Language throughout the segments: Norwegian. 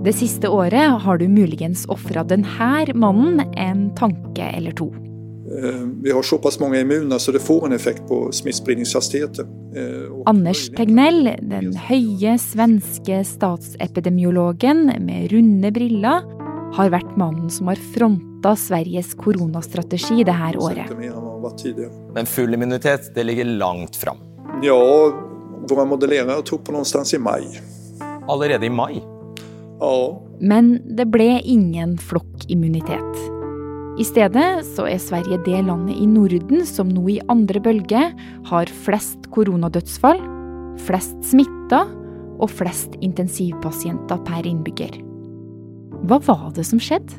Det siste året har du muligens ofra denne mannen en tanke eller to. Eh, vi har såpass mange immune så det får en effekt på smittspredningshastigheten. Eh, Anders Tegnell, den høye svenske statsepidemiologen med runde briller, har vært mannen som har fronta Sveriges koronastrategi det her året. Men full immunitet det ligger langt fram. Ja, våre modellerere tror på noe i mai. Allerede i mai? Ja. Men det ble ingen flokkimmunitet. I stedet så er Sverige det landet i Norden som nå i andre bølge har flest koronadødsfall, flest smitta og flest intensivpasienter per innbygger. Hva var det som skjedde?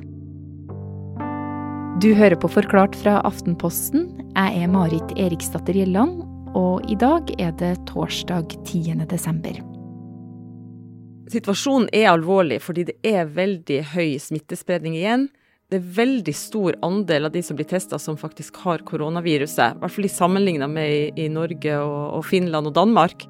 Du hører på Forklart fra Aftenposten. Jeg er Marit Eriksdatter Gjelland, og i dag er det torsdag 10. desember. Situasjonen er alvorlig fordi det er veldig høy smittespredning igjen det er veldig stor andel av de som blir testa som faktisk har koronaviruset. I hvert fall sammenligna med i, Norge og, Finland og Danmark.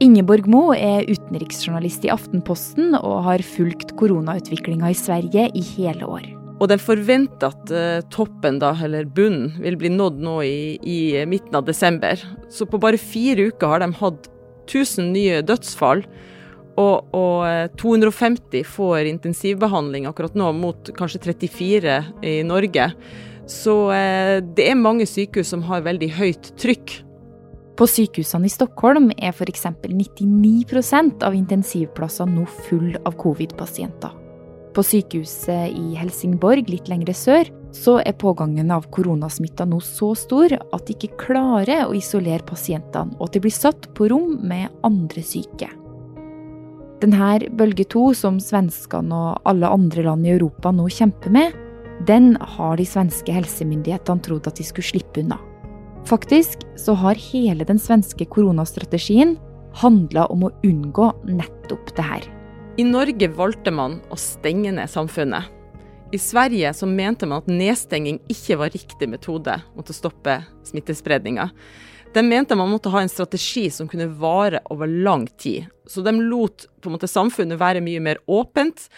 Ingeborg Mo er utenriksjournalist i Aftenposten og har fulgt koronautviklinga i Sverige i hele år. Og den forventer at uh, toppen, da, eller bunnen, vil bli nådd nå i, i midten av desember. Så på bare fire uker har de hatt 1000 nye dødsfall. Og, og, 250 eh, får intensivbehandling akkurat nå, mot kanskje 34 i Norge. Så eh, det er mange sykehus som har veldig høyt trykk. På sykehusene i Stockholm er f.eks. 99% av intensivplassene nå full av covid-pasienter. På sykehuset i Helsingborg, litt lengre sør, så er pågangen av koronasmitta nå så stor at de ikke klarer å isolere pasientene, og at de blir satt på rom med andre syke. Denne bølge to, som svenskene og alle andre land i Europa nå kjemper med, den har de svenske helsemyndighetene trodd at de skulle slippe unna. Faktisk så har hele den svenske koronastrategien handla om å unngå nettopp det her. I Norge valgte man å stenge ned samfunnet. I Sverige så mente man at nedstenging ikke var riktig metode mot å stoppe smittespredninga. De mente man måtte ha en strategi som kunne vare over lang tid. Så de lot måte samfunnet være mye mer åpent,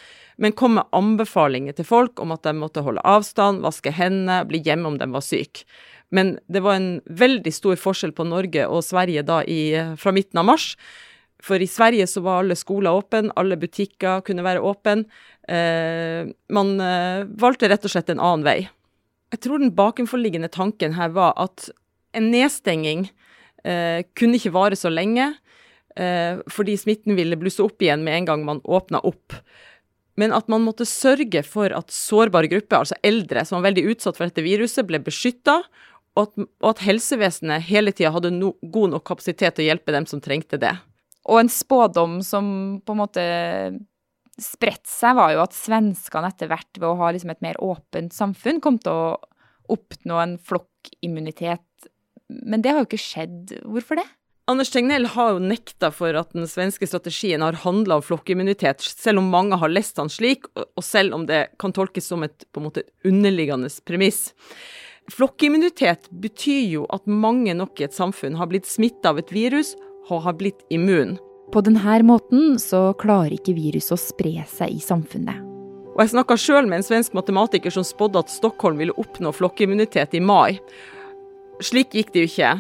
men kom med anbefalinger til folk om at de måtte holde avstand, vaske hendene, bli hjemme om de var syke. Men det var en veldig stor forskjell på Norge og Sverige da i, fra midten av mars. For i Sverige så var alle skoler åpne, alle butikker kunne være åpne. Eh, man eh, valgte rett og slett en annen vei. Jeg tror den bakenforliggende tanken her var at en nedstenging eh, kunne ikke vare så lenge, eh, fordi smitten ville blusse opp igjen med en gang man åpna opp. Men at man måtte sørge for at sårbare grupper, altså eldre som var veldig utsatt for dette viruset, ble beskytta, og at, og at helsevesenet hele tida hadde no, god nok kapasitet til å hjelpe dem som trengte det. Og en spådom som på en måte spredte seg, var jo at svenskene etter hvert, ved å ha liksom et mer åpent samfunn, kom til å oppnå en flokkimmunitet men det har jo ikke skjedd. Hvorfor det? Anders Tegnell har jo nekta for at den svenske strategien har handla om flokkimmunitet, selv om mange har lest han slik, og selv om det kan tolkes som et på en måte underliggende premiss. Flokkimmunitet betyr jo at mange nok i et samfunn har blitt smitta av et virus og har blitt immun. På denne måten så klarer ikke viruset å spre seg i samfunnet. Og Jeg snakka sjøl med en svensk matematiker som spådde at Stockholm ville oppnå flokkimmunitet i mai. Slik gikk det jo ikke.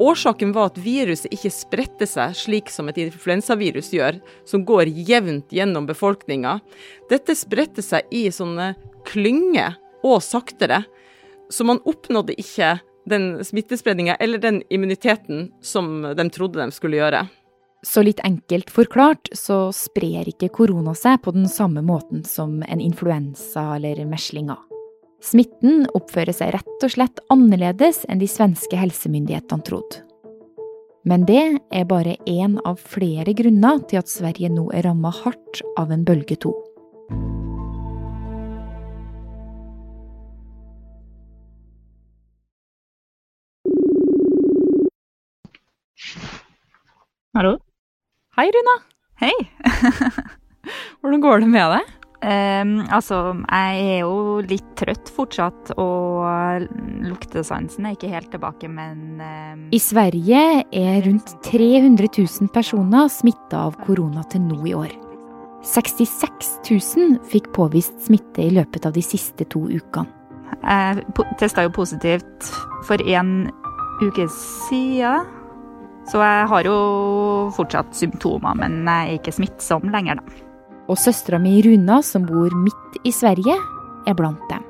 Årsaken var at viruset ikke spredte seg slik som et influensavirus gjør, som går jevnt gjennom befolkninga. Dette spredte seg i sånne klynger, og saktere. Så man oppnådde ikke den smittespredninga eller den immuniteten som de trodde de skulle gjøre. Så litt enkelt forklart så sprer ikke korona seg på den samme måten som en influensa eller meslinger. Smitten oppfører seg rett og slett annerledes enn de svenske helsemyndighetene trodde. Men det er bare én av flere grunner til at Sverige nå er ramma hardt av en bølge to. Hallo? Hei, Runa. Hei. Hvordan går det med deg? Um, altså, jeg er jo litt trøtt fortsatt, og luktesansen er ikke helt tilbake, men um... I Sverige er rundt 300 000 personer smitta av korona til nå i år. 66 000 fikk påvist smitte i løpet av de siste to ukene. Jeg testa jo positivt for en uke siden. Så jeg har jo fortsatt symptomer, men jeg er ikke smittsom lenger, da. Og søstera mi Runa, som bor midt i Sverige, er blant dem.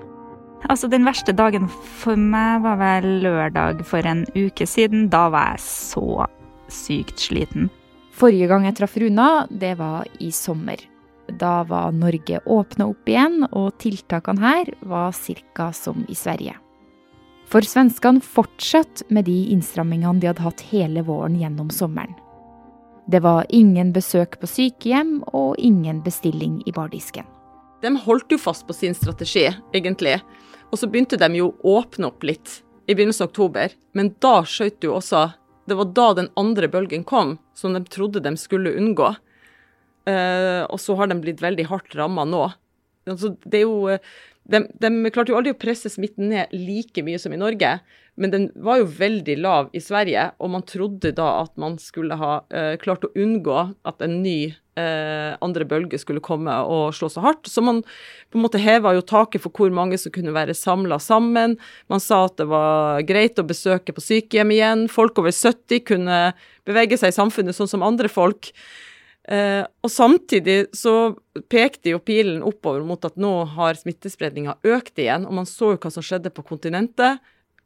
Altså, den verste dagen for meg var vel lørdag for en uke siden. Da var jeg så sykt sliten. Forrige gang jeg traff Runa, det var i sommer. Da var Norge åpna opp igjen, og tiltakene her var ca. som i Sverige. For svenskene fortsatte med de innstrammingene de hadde hatt hele våren gjennom sommeren. Det var ingen besøk på sykehjem og ingen bestilling i bardisken. De holdt jo fast på sin strategi, egentlig. Og så begynte de jo å åpne opp litt i begynnelsen av oktober. Men da skjøt jo også Det var da den andre bølgen kom, som de trodde de skulle unngå. Uh, og så har de blitt veldig hardt ramma nå. Altså, det er jo de, de, klarte jo aldri å presse smitten ned like mye som i Norge, men den var jo veldig lav i Sverige, og man trodde da at man skulle ha uh, klart å unngå at en ny uh, andre bølge skulle komme og slå så hardt. Så man på en måte heva jo taket for hvor mange som kunne være samla sammen. Man sa at det var greit å besøke på sykehjem igjen. Folk over 70 kunne bevege seg i samfunnet sånn som andre folk. Eh, og samtidig så pekte jo pilen oppover mot at nå har smittespredninga økt igjen, og man så jo hva som skjedde på kontinentet.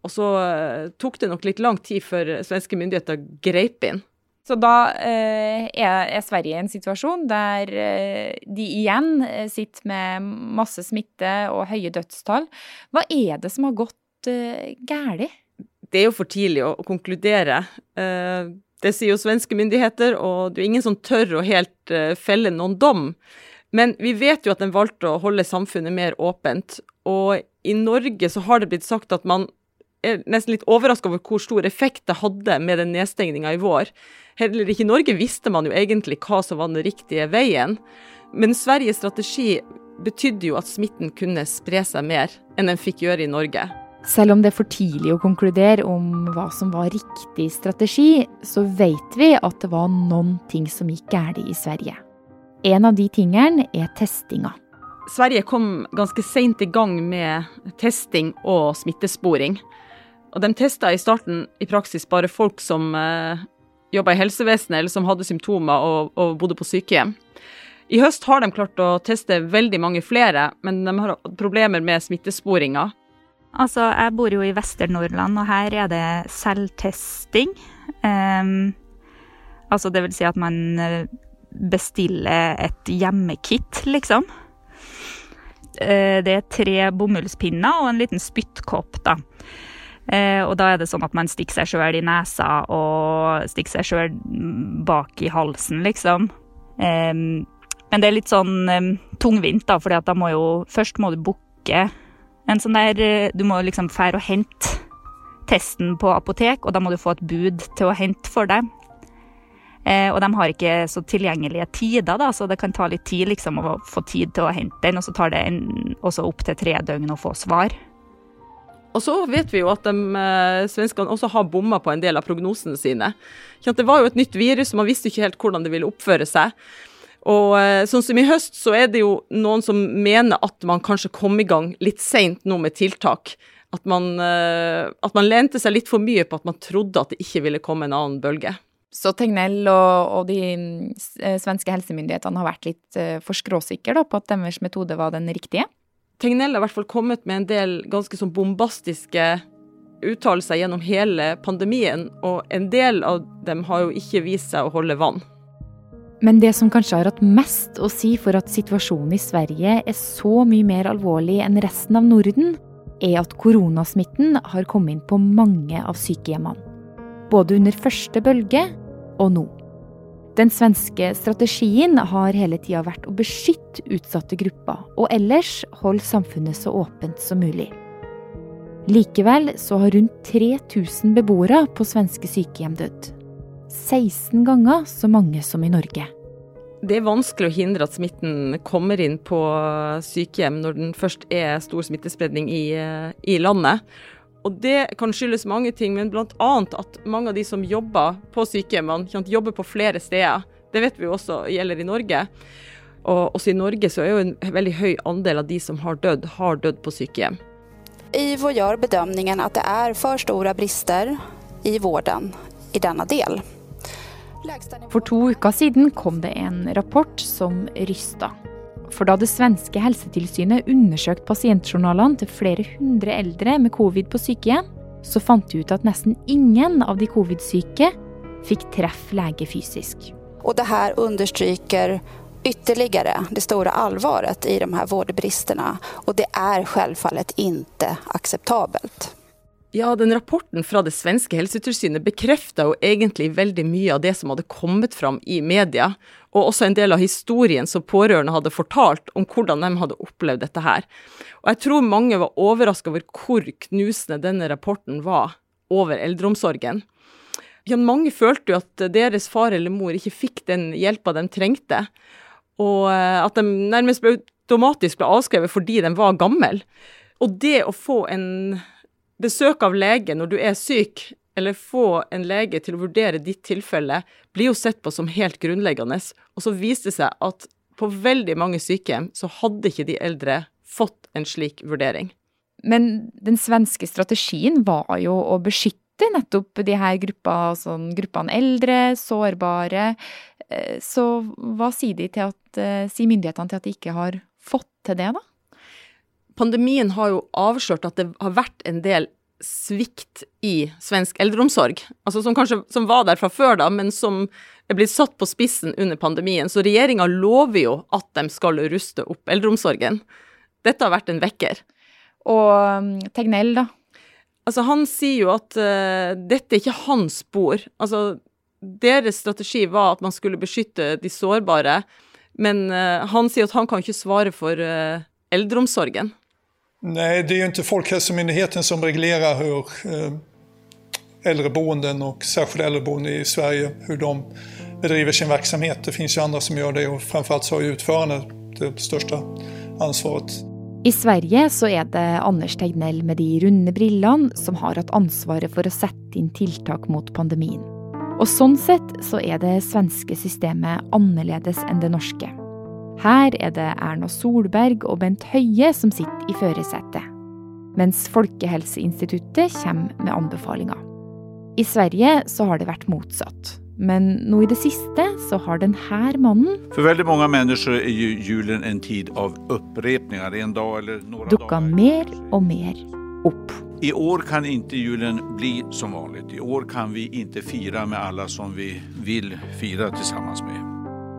Og så eh, tok det nok litt lang tid før svenske myndigheter greip inn. Så da eh, er, er, Sverige i en situasjon der eh, de igjen eh, sitter med masse smitte og høye dødstall. Hva er det som har gått eh, galt? Det er jo for tidlig å, å konkludere. Eh, det sier jo svenske myndigheter, og det er ingen som tør å helt uh, felle noen dom. Men vi vet jo at den valgte å holde samfunnet mer åpent. Og i Norge så har det blitt sagt at man er nesten litt overraska over hvor stor effekt det hadde med den nedstengninga i vår. Heller ikke i Norge visste man jo egentlig hva som var den riktige veien. Men Sveriges strategi betydde jo at smitten kunne spre seg mer enn den fikk gjøre i Norge. Selv om det er for tidlig å konkludere om hva som var riktig strategi, så vet vi at det var noen ting som gikk galt i Sverige. En av de tingene er testinga. Sverige kom ganske seint i gang med testing og smittesporing. Og de testa i starten i praksis bare folk som eh, jobba i helsevesenet eller som hadde symptomer og, og bodde på sykehjem. I høst har de klart å teste veldig mange flere, men de har problemer med smittesporinga. Altså, jeg bor jo i Vester-Nordland, og her er det selvtesting. Um, altså, det vil si at man eh, bestiller et hjemmekit, liksom. Uh, det er tre bomullspinner og en liten spyttkopp, da. Uh, og da er det sånn at man stikker seg sjøl i nesa og stikker seg sjøl bak i halsen, liksom. Um, men det er litt sånn um, tungvint, da, for Først må du booke en sånn der eh, Du må liksom fære og hente testen på apotek, og da må du få et bud til å hente for deg. Eh, og de har ikke så tilgjengelige tider, da, så det kan ta litt tid liksom, å få tid til å hente den. Og så tar det en, også opp til tre døgn å få svar. Og så vet vi jo at de eh, svenskene også har bomma på en del av prognosene sine. Det var jo et nytt virus, og man visste ikke helt hvordan det ville oppføre seg. Og eh, sånn som i høst, så er det jo noen som mener at man kanskje kom i gang litt seint nå med tiltak. At man, eh, at man, lente seg litt for mye på at man trodde at det ikke ville komme en annen bølge. Så Tegnell og, og de eh, svenske helsemyndighetene har vært litt for skråsikre på at deres metode var den riktige? Tegnell har i hvert fall kommet med en del ganske sånn bombastiske uttalelser gjennom hele pandemien, og en del av dem har jo ikke vist seg å holde vann. Men det som kanskje har hatt mest å si for at situasjonen i Sverige er så mye mer alvorlig enn resten av Norden, er at koronasmitten har kommet inn på mange av sykehjemmene. Både under første bølge og nå. Den svenske strategien har hele tida vært å beskytte utsatte grupper, og ellers holde samfunnet så åpent som mulig. Likevel så har rundt 3000 beboere på svenske sykehjem dødd. 16 ganger så mange som i Norge. Det er vanskelig å hindre at smitten kommer inn på sykehjem når den først er stor smittespredning i, i landet. Og Det kan skyldes mange ting, men bl.a. at mange av de som jobber på sykehjemmene, jobber på flere steder. Det vet vi også gjelder i Norge. Og også i Norge så er jo en veldig høy andel av de som har dødd, har dødd på sykehjem. IVO gjør bedømningen at det er for store brister i vården i denne del. For to uker siden kom det en rapport som rysta. For da det svenske helsetilsynet undersøkte pasientjournalene til flere hundre eldre med covid på sykehjem, så fant de ut at nesten ingen av de covid-syke fikk treff lege fysisk. Og det her understryker ytterligere det store alvoret i de her vårdbristene. Og det er selvfølgelig ikke akseptabelt. Ja, den rapporten fra det svenske helsetilsynet bekrefta jo egentlig veldig mye av det som hadde kommet fram i media, og også en del av historien som pårørende hadde fortalt om hvordan de hadde opplevd dette her. Og jeg tror mange var overraska over hvor knusende denne rapporten var over eldreomsorgen. Ja, mange følte jo at deres far eller mor ikke fikk den hjelpa de trengte, og eh, at de nærmest automatisk ble avskrevet fordi de var gammel. Og det å få en besøk av lege når du er syk, eller få en lege til å vurdere ditt tilfelle, blir jo sett på som helt grunnleggende. Og så viste det seg at på veldig mange sykehjem så hadde ikke de eldre fått en slik vurdering. Men den svenske strategien var jo å beskytte nettopp de her gruppa, sånn, gruppene eldre, sårbare. Eh, så hva eh, sier myndighetene til at de ikke har fått til det, da? Pandemien har jo avslørt at det har vært en del svikt i svensk eldreomsorg. Altså som kanskje som var der fra før, da, men som er blitt satt på spissen under pandemien. Så regjeringa lover jo at de skal ruste opp eldreomsorgen. Dette har vært en vekker. Og um, Tegnell, da? Altså, han sier jo at uh, dette er ikke hans spor. Altså, deres strategi var at man skulle beskytte de sårbare, men uh, han sier at han kan ikke svare for uh, eldreomsorgen. Nej, det är ju inte Folkhälsomyndigheten som reglerar hur eh, äldreboenden och särskilda äldreboenden i Sverige, hur de bedriver sin verksamhet. Det finns ju andra som gör det och framförallt så har ju utförarna det största ansvaret. I Sverige så er det Anders Tegnell med de runde brillene som har hatt ansvaret for å sette inn tiltak mot pandemien. Og sånn sett så er det svenske systemet annerledes enn det norske. Her er det Erna Solberg og Bent Høie som sitter i førersetet, mens Folkehelseinstituttet kommer med anbefalinger. I Sverige så har det vært motsatt. Men nå i det siste så har denne mannen For veldig mange mennesker er jo julen en tid av opprepninger. En dag eller noen Dukka mer og mer opp. I år kan ikke julen bli som vanlig. I år kan vi ikke fire med alle som vi vil fire sammen med.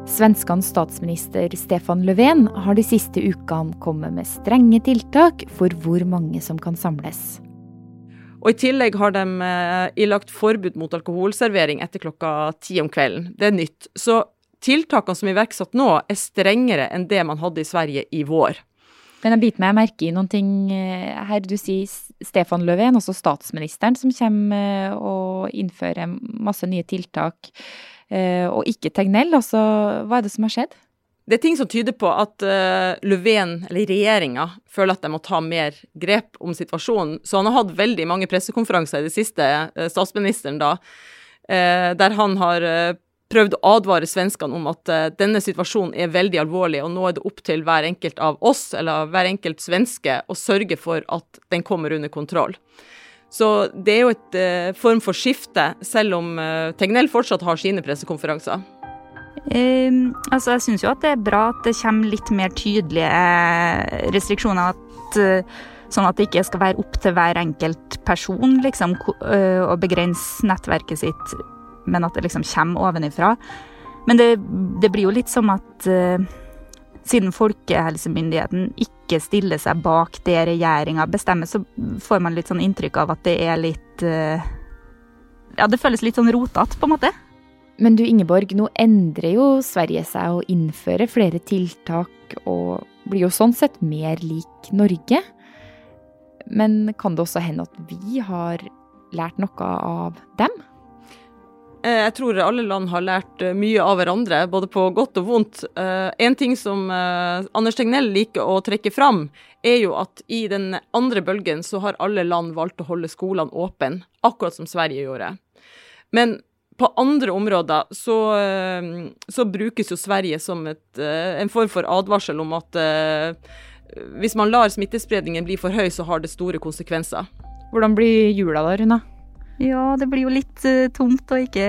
Svenskenes statsminister Stefan Löfven har de siste ukene kommet med strenge tiltak for hvor mange som kan samles. Og I tillegg har de eh, ilagt forbud mot alkoholservering etter klokka ti om kvelden. Det er nytt. Så tiltakene som er iverksatt nå, er strengere enn det man hadde i Sverige i vår. Men jeg biter meg merke i noen ting eh, her. Du sier Stefan Löfven, også statsministeren, som kommer eh, og innfører masse nye tiltak. Eh, og ikke Tegnell. Altså, hva er det som har skjedd? Det er ting som tyder på at uh, Löfven, eller regjeringa, føler at de må ta mer grep om situasjonen. Så han har hatt veldig mange pressekonferanser i det siste, uh, statsministeren da, uh, der han har prøvd å advare svenskene om at denne situasjonen er veldig alvorlig, og nå er det opp til hver enkelt av oss, eller hver enkelt svenske, å sørge for at den kommer under kontroll. Så det er jo et eh, form for skifte, selv om eh, Tegnell fortsatt har sine pressekonferanser. Eh, altså, jeg syns jo at det er bra at det kommer litt mer tydelige eh, restriksjoner. At, uh, sånn at det ikke skal være opp til hver enkelt person liksom, å begrense nettverket sitt, men at det liksom kommer ovenifra. Men det, det blir jo litt som at siden Folkehelsemyndigheten ikke stiller seg bak det regjeringa bestemmer, så får man litt sånn inntrykk av at det er litt eh, Ja, det føles litt sånn rotete, på en måte. Men du Ingeborg, nå endrer jo Sverige seg og innfører flere tiltak og blir jo sånn sett mer lik Norge. Men kan det også hende at vi har lært noe av dem? Eh, jeg tror alle land har lært eh, mye av hverandre, både på godt og vondt. Eh, en ting som Anders Tegnell liker å trekke fram, er jo at i den andre bølgen så har alle land valgt å holde skolene åpne, akkurat som Sverige gjorde. Men på andre områder så, så, brukes jo Sverige som et, en form for advarsel om at hvis man lar smittespredningen bli for høy, så har det store konsekvenser. Hvordan blir jula da, Runa? Ja, det blir jo litt uh, tomt å ikke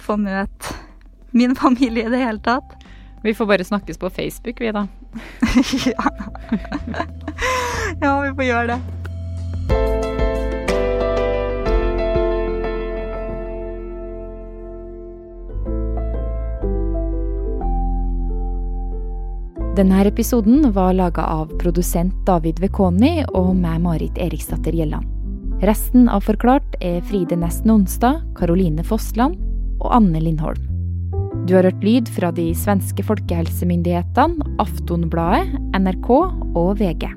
få møte min familie i det hele tatt. Vi får bare snakkes på Facebook, vi da. ja. ja, vi får gjøre det. Denne episoden var laga av produsent David Vekoni og meg, Marit Eriksdatter Gjelland. Resten av Forklart er Fride Nesten Onsdag, Karoline Fossland og Anne Lindholm. Du har hørt lyd fra de svenske folkehelsemyndighetene, Aftonbladet, NRK og VG.